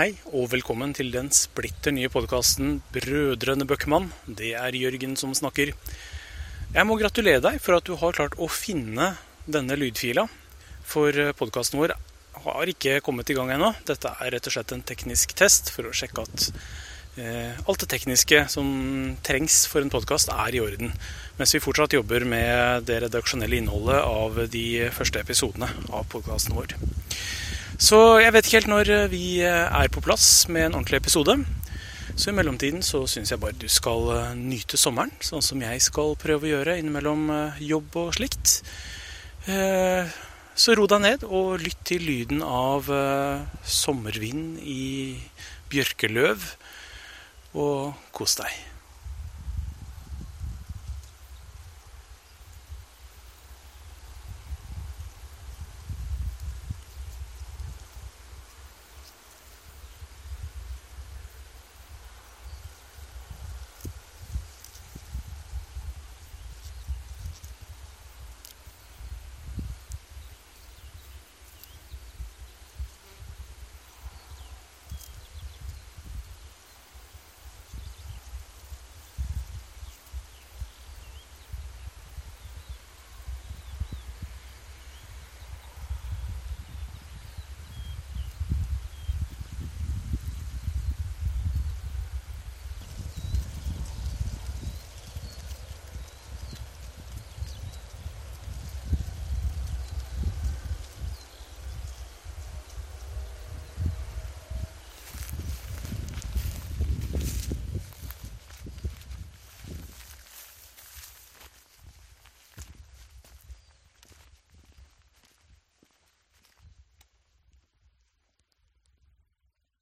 Hei, og velkommen til den splitter nye podkasten 'Brødrene Bøckmann'. Det er Jørgen som snakker. Jeg må gratulere deg for at du har klart å finne denne lydfila. For podkasten vår har ikke kommet i gang ennå. Dette er rett og slett en teknisk test for å sjekke at eh, alt det tekniske som trengs for en podkast, er i orden. Mens vi fortsatt jobber med det redaksjonelle innholdet av de første episodene av podkasten vår. Så jeg vet ikke helt når eh, vi eh, er på plass med en ordentlig episode. Så i mellomtiden så syns jeg bare du skal eh, nyte sommeren, sånn som jeg skal prøve å gjøre innimellom jobb og slikt. Så ro deg ned og lytt til lyden av sommervind i bjørkeløv, og kos deg.